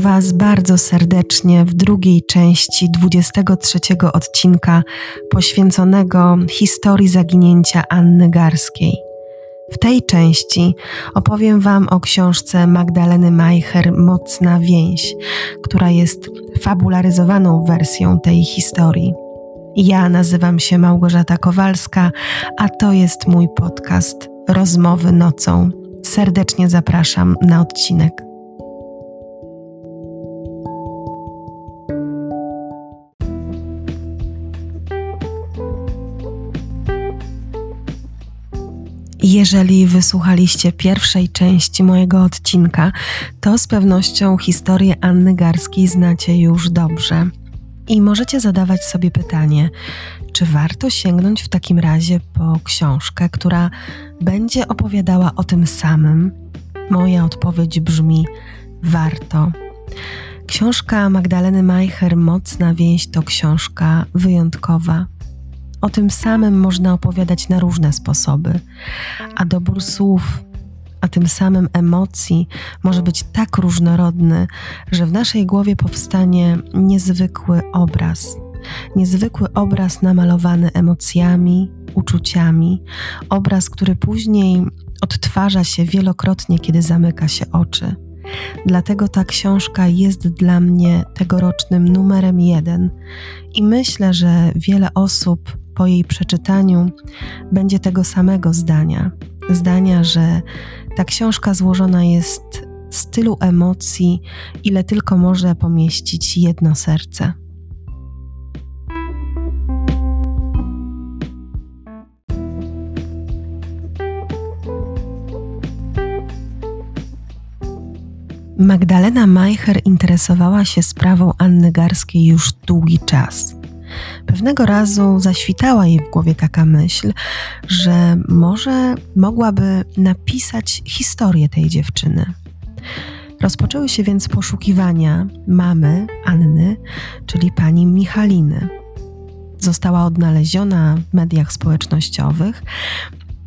Was bardzo serdecznie w drugiej części 23 odcinka poświęconego historii zaginięcia Anny Garskiej. W tej części opowiem Wam o książce Magdaleny Majcher Mocna Więź, która jest fabularyzowaną wersją tej historii. Ja nazywam się Małgorzata Kowalska, a to jest mój podcast Rozmowy nocą. Serdecznie zapraszam na odcinek. Jeżeli wysłuchaliście pierwszej części mojego odcinka, to z pewnością historię Anny Garskiej znacie już dobrze. I możecie zadawać sobie pytanie, czy warto sięgnąć w takim razie po książkę, która będzie opowiadała o tym samym? Moja odpowiedź brzmi: warto. Książka Magdaleny Majcher Mocna więź to książka wyjątkowa o tym samym można opowiadać na różne sposoby, a dobór słów, a tym samym emocji może być tak różnorodny, że w naszej głowie powstanie niezwykły obraz. Niezwykły obraz namalowany emocjami, uczuciami, obraz, który później odtwarza się wielokrotnie, kiedy zamyka się oczy. Dlatego ta książka jest dla mnie tegorocznym numerem jeden i myślę, że wiele osób po jej przeczytaniu będzie tego samego zdania. Zdania, że ta książka złożona jest z tylu emocji, ile tylko może pomieścić jedno serce. Magdalena Majcher interesowała się sprawą Anny Garskiej już długi czas. Pewnego razu zaświtała jej w głowie taka myśl, że może mogłaby napisać historię tej dziewczyny. Rozpoczęły się więc poszukiwania mamy Anny, czyli pani Michaliny. Została odnaleziona w mediach społecznościowych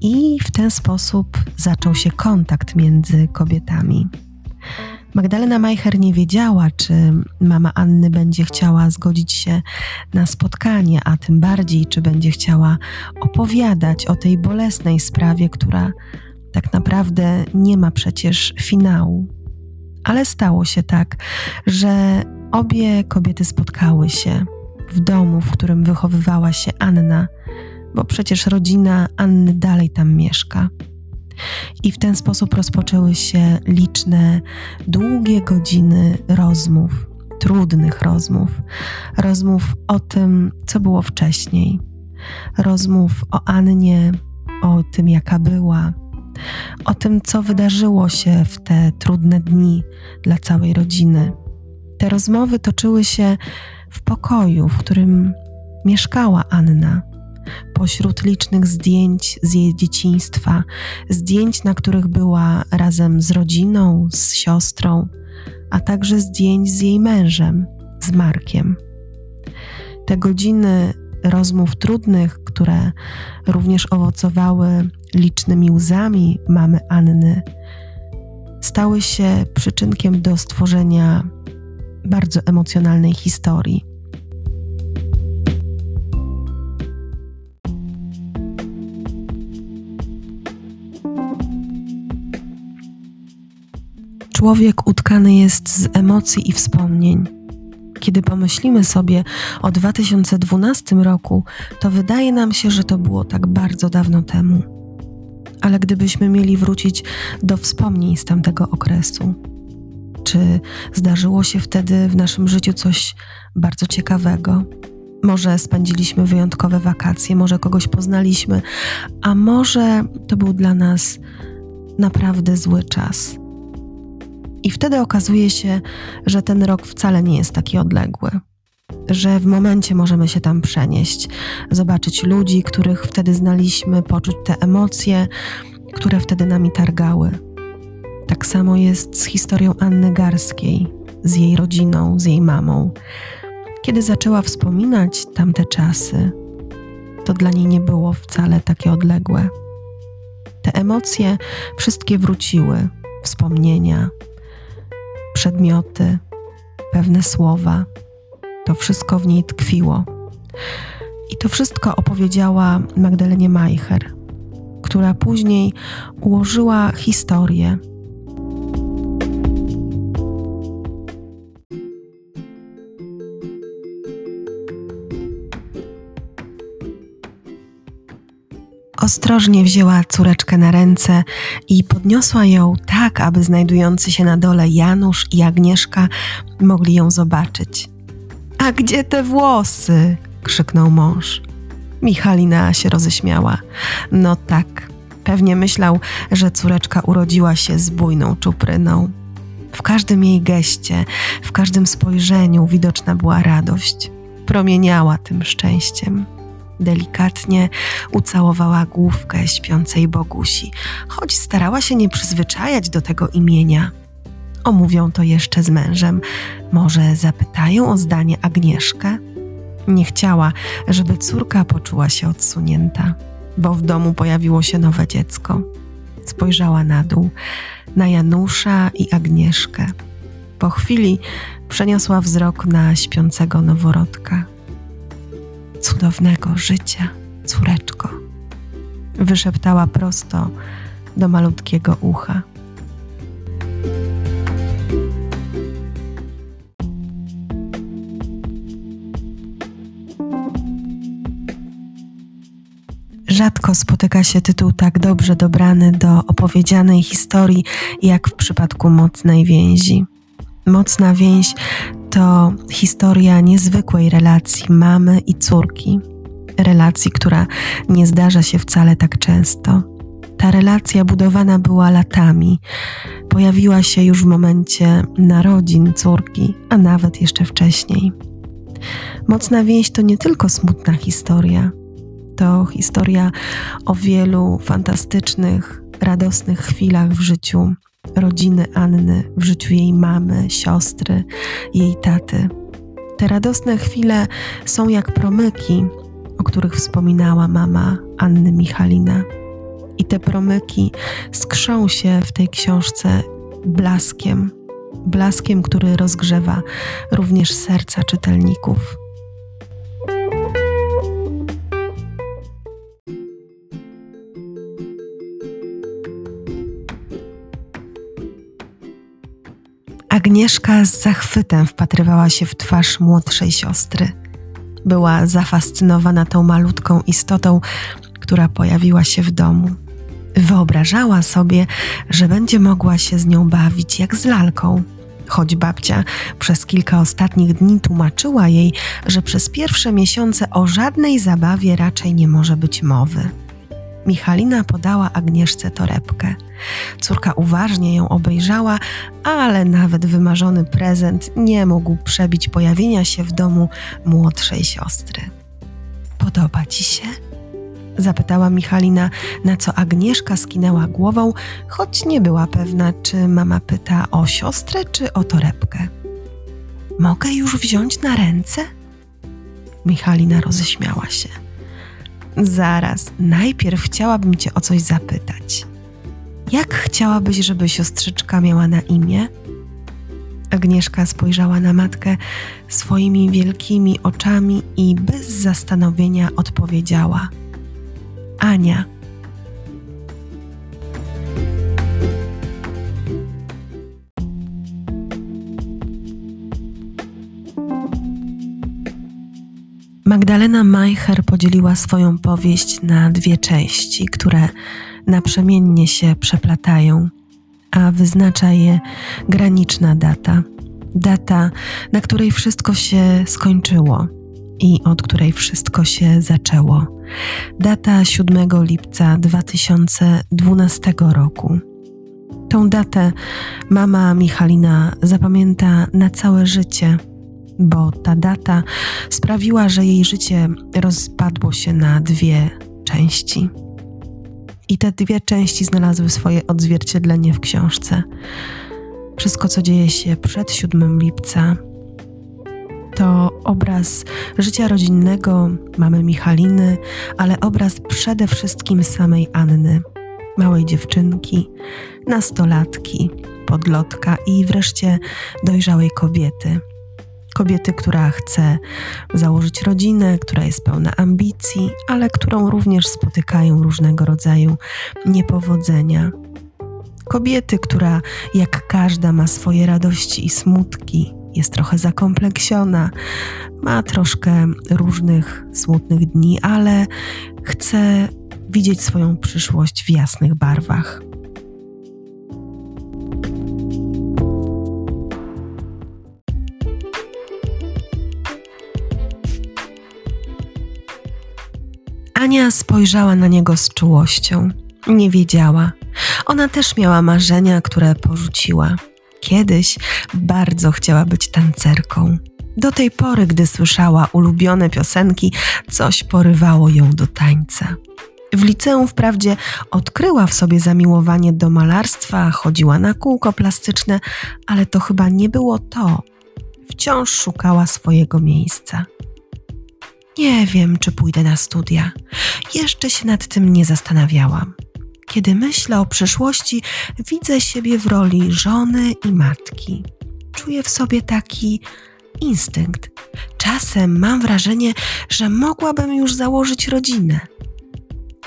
i w ten sposób zaczął się kontakt między kobietami. Magdalena Majcher nie wiedziała, czy mama Anny będzie chciała zgodzić się na spotkanie, a tym bardziej, czy będzie chciała opowiadać o tej bolesnej sprawie, która tak naprawdę nie ma przecież finału. Ale stało się tak, że obie kobiety spotkały się w domu, w którym wychowywała się Anna, bo przecież rodzina Anny dalej tam mieszka. I w ten sposób rozpoczęły się liczne, długie godziny rozmów, trudnych rozmów, rozmów o tym, co było wcześniej, rozmów o Annie, o tym, jaka była, o tym, co wydarzyło się w te trudne dni dla całej rodziny. Te rozmowy toczyły się w pokoju, w którym mieszkała Anna pośród licznych zdjęć z jej dzieciństwa, zdjęć, na których była razem z rodziną, z siostrą, a także zdjęć z jej mężem, z Markiem. Te godziny rozmów trudnych, które również owocowały licznymi łzami mamy Anny, stały się przyczynkiem do stworzenia bardzo emocjonalnej historii. Człowiek utkany jest z emocji i wspomnień. Kiedy pomyślimy sobie o 2012 roku, to wydaje nam się, że to było tak bardzo dawno temu. Ale gdybyśmy mieli wrócić do wspomnień z tamtego okresu, czy zdarzyło się wtedy w naszym życiu coś bardzo ciekawego? Może spędziliśmy wyjątkowe wakacje, może kogoś poznaliśmy, a może to był dla nas naprawdę zły czas i wtedy okazuje się, że ten rok wcale nie jest taki odległy. Że w momencie możemy się tam przenieść, zobaczyć ludzi, których wtedy znaliśmy, poczuć te emocje, które wtedy nami targały. Tak samo jest z historią Anny Garskiej, z jej rodziną, z jej mamą. Kiedy zaczęła wspominać tamte czasy, to dla niej nie było wcale takie odległe. Te emocje wszystkie wróciły, wspomnienia, przedmioty, pewne słowa. To wszystko w niej tkwiło. I to wszystko opowiedziała Magdalenie Majcher, która później ułożyła historię. Ostrożnie wzięła córeczkę na ręce i podniosła ją tak, aby znajdujący się na dole Janusz i Agnieszka mogli ją zobaczyć. A gdzie te włosy? krzyknął mąż. Michalina się roześmiała. No tak, pewnie myślał, że córeczka urodziła się z bujną czupryną. W każdym jej geście, w każdym spojrzeniu widoczna była radość. Promieniała tym szczęściem. Delikatnie ucałowała główkę śpiącej Bogusi, choć starała się nie przyzwyczajać do tego imienia. Omówią to jeszcze z mężem. Może zapytają o zdanie Agnieszkę? Nie chciała, żeby córka poczuła się odsunięta, bo w domu pojawiło się nowe dziecko. Spojrzała na dół, na Janusza i Agnieszkę. Po chwili przeniosła wzrok na śpiącego noworodka. Cudownego życia, córeczko, wyszeptała prosto do malutkiego ucha. Rzadko spotyka się tytuł tak dobrze dobrany do opowiedzianej historii, jak w przypadku mocnej więzi. Mocna więź to historia niezwykłej relacji mamy i córki. Relacji, która nie zdarza się wcale tak często. Ta relacja budowana była latami. Pojawiła się już w momencie narodzin córki, a nawet jeszcze wcześniej. Mocna więź to nie tylko smutna historia, to historia o wielu fantastycznych, radosnych chwilach w życiu rodziny Anny, w życiu jej mamy, siostry, jej taty. Te radosne chwile są jak promyki, o których wspominała mama Anny Michalina. I te promyki skrzą się w tej książce blaskiem, blaskiem, który rozgrzewa również serca czytelników. Agnieszka z zachwytem wpatrywała się w twarz młodszej siostry. Była zafascynowana tą malutką istotą, która pojawiła się w domu. Wyobrażała sobie, że będzie mogła się z nią bawić jak z lalką. Choć babcia przez kilka ostatnich dni tłumaczyła jej, że przez pierwsze miesiące o żadnej zabawie raczej nie może być mowy. Michalina podała Agnieszce torebkę. Córka uważnie ją obejrzała, ale nawet wymarzony prezent nie mógł przebić pojawienia się w domu młodszej siostry. Podoba ci się? Zapytała Michalina, na co Agnieszka skinęła głową, choć nie była pewna, czy mama pyta o siostrę czy o torebkę. Mogę już wziąć na ręce? Michalina roześmiała się. Zaraz, najpierw chciałabym Cię o coś zapytać. Jak chciałabyś, żeby siostrzyczka miała na imię? Agnieszka spojrzała na matkę swoimi wielkimi oczami i bez zastanowienia odpowiedziała: Ania. Magdalena Majcher podzieliła swoją powieść na dwie części, które naprzemiennie się przeplatają, a wyznacza je graniczna data. Data, na której wszystko się skończyło i od której wszystko się zaczęło. Data 7 lipca 2012 roku. Tą datę mama Michalina zapamięta na całe życie bo ta data sprawiła, że jej życie rozpadło się na dwie części. I te dwie części znalazły swoje odzwierciedlenie w książce. Wszystko, co dzieje się przed 7 lipca, to obraz życia rodzinnego mamy Michaliny, ale obraz przede wszystkim samej Anny, małej dziewczynki, nastolatki, podlotka i wreszcie dojrzałej kobiety Kobiety, która chce założyć rodzinę, która jest pełna ambicji, ale którą również spotykają różnego rodzaju niepowodzenia. Kobiety, która jak każda ma swoje radości i smutki, jest trochę zakompleksiona, ma troszkę różnych smutnych dni, ale chce widzieć swoją przyszłość w jasnych barwach. Ania spojrzała na niego z czułością. Nie wiedziała. Ona też miała marzenia, które porzuciła. Kiedyś bardzo chciała być tancerką. Do tej pory, gdy słyszała ulubione piosenki, coś porywało ją do tańca. W liceum wprawdzie odkryła w sobie zamiłowanie do malarstwa, chodziła na kółko plastyczne, ale to chyba nie było to. Wciąż szukała swojego miejsca. Nie wiem, czy pójdę na studia. Jeszcze się nad tym nie zastanawiałam. Kiedy myślę o przyszłości, widzę siebie w roli żony i matki. Czuję w sobie taki instynkt. Czasem mam wrażenie, że mogłabym już założyć rodzinę.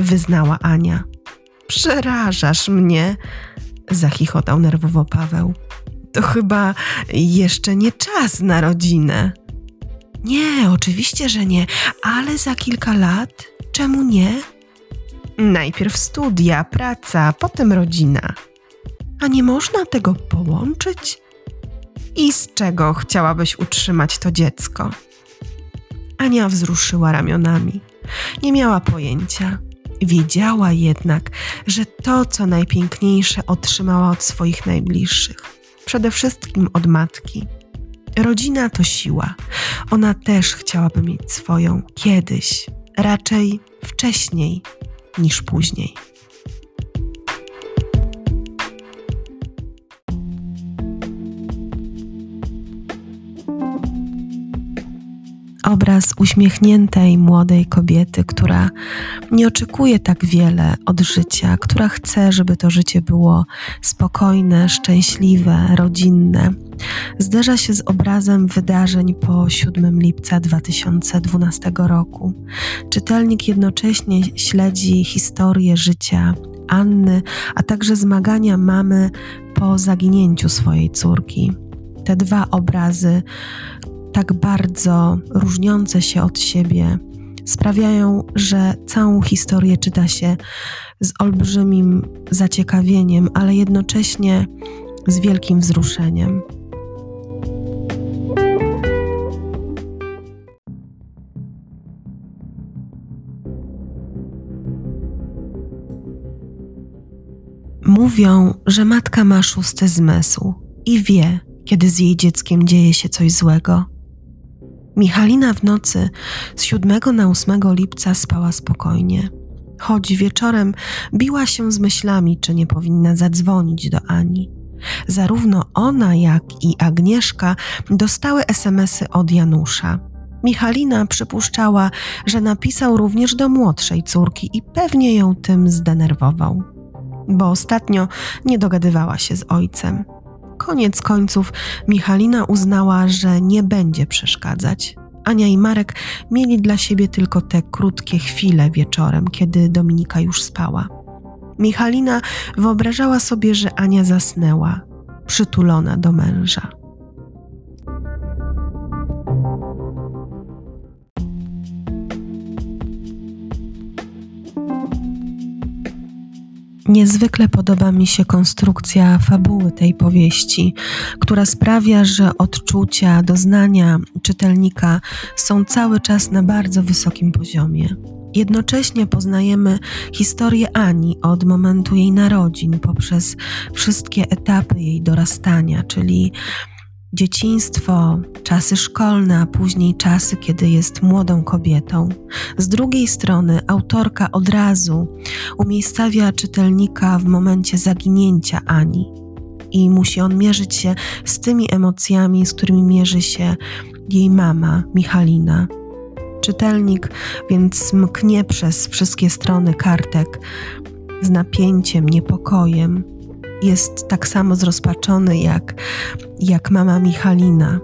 Wyznała Ania. Przerażasz mnie, zachichotał nerwowo Paweł. To chyba jeszcze nie czas na rodzinę. Nie, oczywiście, że nie, ale za kilka lat, czemu nie? Najpierw studia, praca, potem rodzina. A nie można tego połączyć? I z czego chciałabyś utrzymać to dziecko? Ania wzruszyła ramionami. Nie miała pojęcia. Wiedziała jednak, że to, co najpiękniejsze, otrzymała od swoich najbliższych, przede wszystkim od matki. Rodzina to siła. Ona też chciałaby mieć swoją kiedyś, raczej wcześniej niż później. Obraz uśmiechniętej młodej kobiety, która nie oczekuje tak wiele od życia, która chce, żeby to życie było spokojne, szczęśliwe, rodzinne, zderza się z obrazem wydarzeń po 7 lipca 2012 roku. Czytelnik jednocześnie śledzi historię życia Anny, a także zmagania mamy po zaginięciu swojej córki. Te dwa obrazy, tak bardzo różniące się od siebie, sprawiają, że całą historię czyta się z olbrzymim zaciekawieniem, ale jednocześnie z wielkim wzruszeniem. Mówią, że matka ma szósty zmysł i wie, kiedy z jej dzieckiem dzieje się coś złego. Michalina w nocy z 7 na 8 lipca spała spokojnie, choć wieczorem biła się z myślami, czy nie powinna zadzwonić do Ani. Zarówno ona, jak i Agnieszka dostały SMSy od Janusza. Michalina przypuszczała, że napisał również do młodszej córki i pewnie ją tym zdenerwował bo ostatnio nie dogadywała się z ojcem. Koniec końców Michalina uznała, że nie będzie przeszkadzać. Ania i Marek mieli dla siebie tylko te krótkie chwile wieczorem, kiedy Dominika już spała. Michalina wyobrażała sobie, że Ania zasnęła, przytulona do męża. Niezwykle podoba mi się konstrukcja fabuły tej powieści, która sprawia, że odczucia, doznania czytelnika są cały czas na bardzo wysokim poziomie. Jednocześnie poznajemy historię Ani od momentu jej narodzin poprzez wszystkie etapy jej dorastania, czyli dzieciństwo, czasy szkolne, a później czasy, kiedy jest młodą kobietą. Z drugiej strony, autorka od razu umiejscawia czytelnika w momencie zaginięcia Ani i musi on mierzyć się z tymi emocjami, z którymi mierzy się jej mama, Michalina. Czytelnik więc mknie przez wszystkie strony kartek z napięciem, niepokojem, jest tak samo zrozpaczony jak, jak mama Michalina.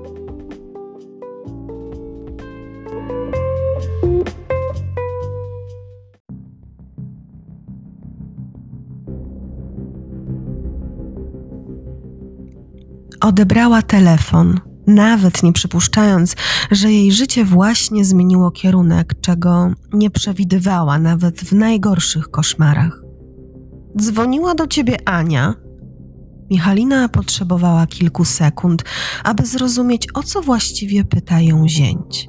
Odebrała telefon, nawet nie przypuszczając, że jej życie właśnie zmieniło kierunek, czego nie przewidywała nawet w najgorszych koszmarach. Dzwoniła do ciebie Ania, Michalina potrzebowała kilku sekund, aby zrozumieć, o co właściwie pyta ją zięć.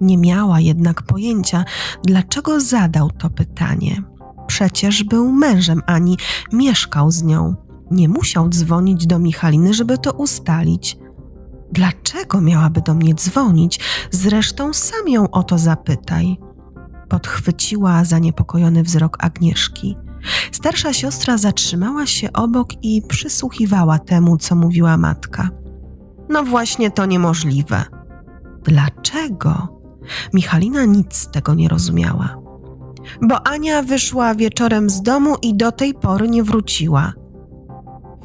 Nie miała jednak pojęcia, dlaczego zadał to pytanie. Przecież był mężem Ani, mieszkał z nią. Nie musiał dzwonić do Michaliny, żeby to ustalić. Dlaczego miałaby do mnie dzwonić? Zresztą sam ją o to zapytaj. Podchwyciła zaniepokojony wzrok Agnieszki. Starsza siostra zatrzymała się obok i przysłuchiwała temu, co mówiła matka. No właśnie to niemożliwe. Dlaczego? Michalina nic z tego nie rozumiała. Bo Ania wyszła wieczorem z domu i do tej pory nie wróciła.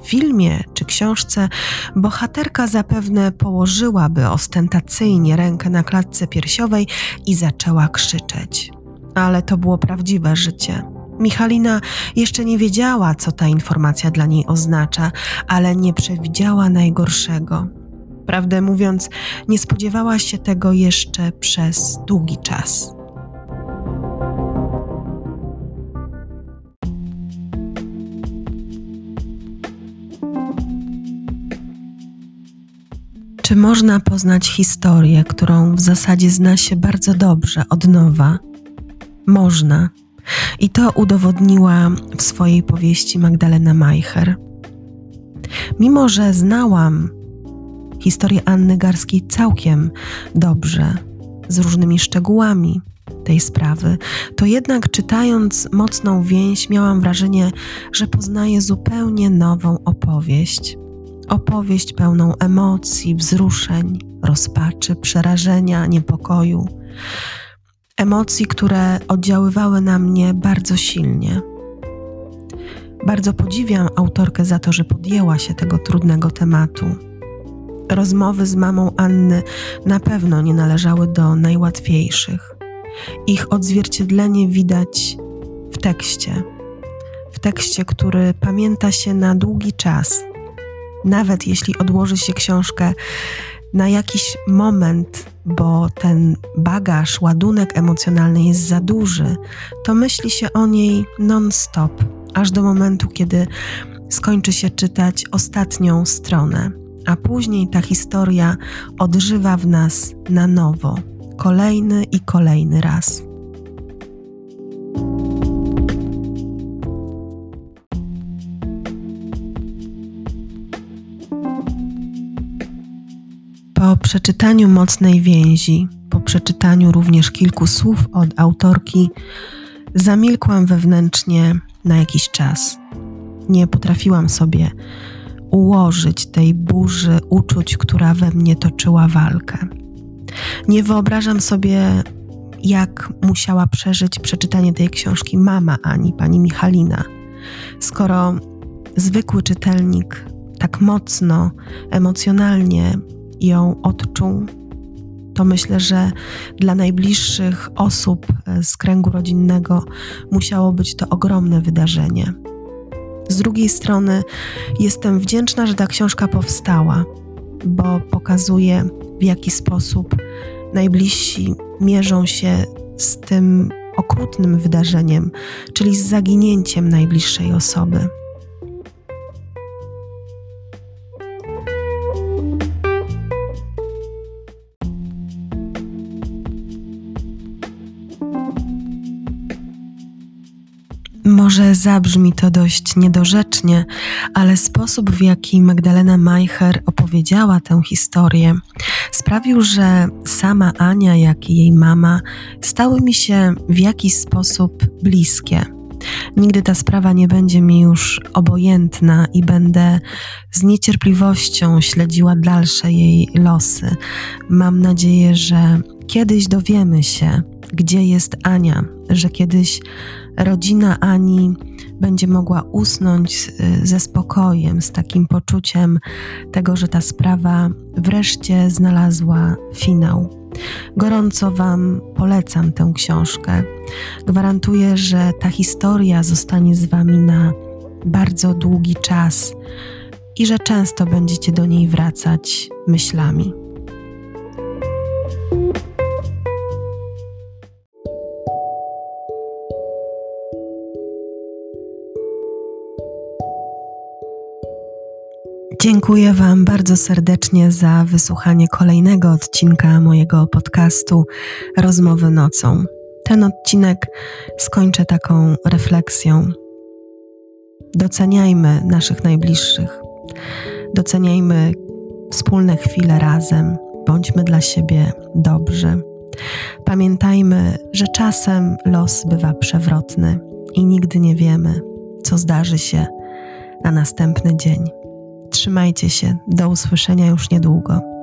W filmie czy książce bohaterka zapewne położyłaby ostentacyjnie rękę na klatce piersiowej i zaczęła krzyczeć. Ale to było prawdziwe życie. Michalina jeszcze nie wiedziała, co ta informacja dla niej oznacza, ale nie przewidziała najgorszego. Prawdę mówiąc, nie spodziewała się tego jeszcze przez długi czas. Czy można poznać historię, którą w zasadzie zna się bardzo dobrze od nowa? Można. I to udowodniła w swojej powieści Magdalena Majcher. Mimo, że znałam historię Anny Garskiej całkiem dobrze, z różnymi szczegółami tej sprawy, to jednak czytając mocną więź miałam wrażenie, że poznaję zupełnie nową opowieść. Opowieść pełną emocji, wzruszeń, rozpaczy, przerażenia, niepokoju. Emocji, które oddziaływały na mnie bardzo silnie. Bardzo podziwiam autorkę za to, że podjęła się tego trudnego tematu. Rozmowy z mamą Anny na pewno nie należały do najłatwiejszych. Ich odzwierciedlenie widać w tekście. W tekście, który pamięta się na długi czas. Nawet jeśli odłoży się książkę na jakiś moment, bo ten bagaż, ładunek emocjonalny jest za duży, to myśli się o niej non-stop, aż do momentu, kiedy skończy się czytać ostatnią stronę a później ta historia odżywa w nas na nowo, kolejny i kolejny raz. Po przeczytaniu mocnej więzi, po przeczytaniu również kilku słów od autorki, zamilkłam wewnętrznie na jakiś czas. Nie potrafiłam sobie ułożyć tej burzy uczuć, która we mnie toczyła walkę. Nie wyobrażam sobie, jak musiała przeżyć przeczytanie tej książki mama Ani, pani Michalina, skoro zwykły czytelnik tak mocno, emocjonalnie ją odczuł, to myślę, że dla najbliższych osób z kręgu rodzinnego musiało być to ogromne wydarzenie. Z drugiej strony jestem wdzięczna, że ta książka powstała, bo pokazuje, w jaki sposób najbliżsi mierzą się z tym okrutnym wydarzeniem, czyli z zaginięciem najbliższej osoby. Zabrzmi to dość niedorzecznie, ale sposób, w jaki Magdalena Majcher opowiedziała tę historię, sprawił, że sama Ania, jak i jej mama stały mi się w jakiś sposób bliskie. Nigdy ta sprawa nie będzie mi już obojętna i będę z niecierpliwością śledziła dalsze jej losy. Mam nadzieję, że kiedyś dowiemy się, gdzie jest Ania, że kiedyś rodzina Ani będzie mogła usnąć y, ze spokojem, z takim poczuciem tego, że ta sprawa wreszcie znalazła finał. Gorąco Wam polecam tę książkę. Gwarantuję, że ta historia zostanie z Wami na bardzo długi czas i że często będziecie do niej wracać myślami. Dziękuję Wam bardzo serdecznie za wysłuchanie kolejnego odcinka mojego podcastu Rozmowy nocą. Ten odcinek skończę taką refleksją. Doceniajmy naszych najbliższych, doceniajmy wspólne chwile razem, bądźmy dla siebie dobrzy. Pamiętajmy, że czasem los bywa przewrotny i nigdy nie wiemy, co zdarzy się na następny dzień. Trzymajcie się, do usłyszenia już niedługo.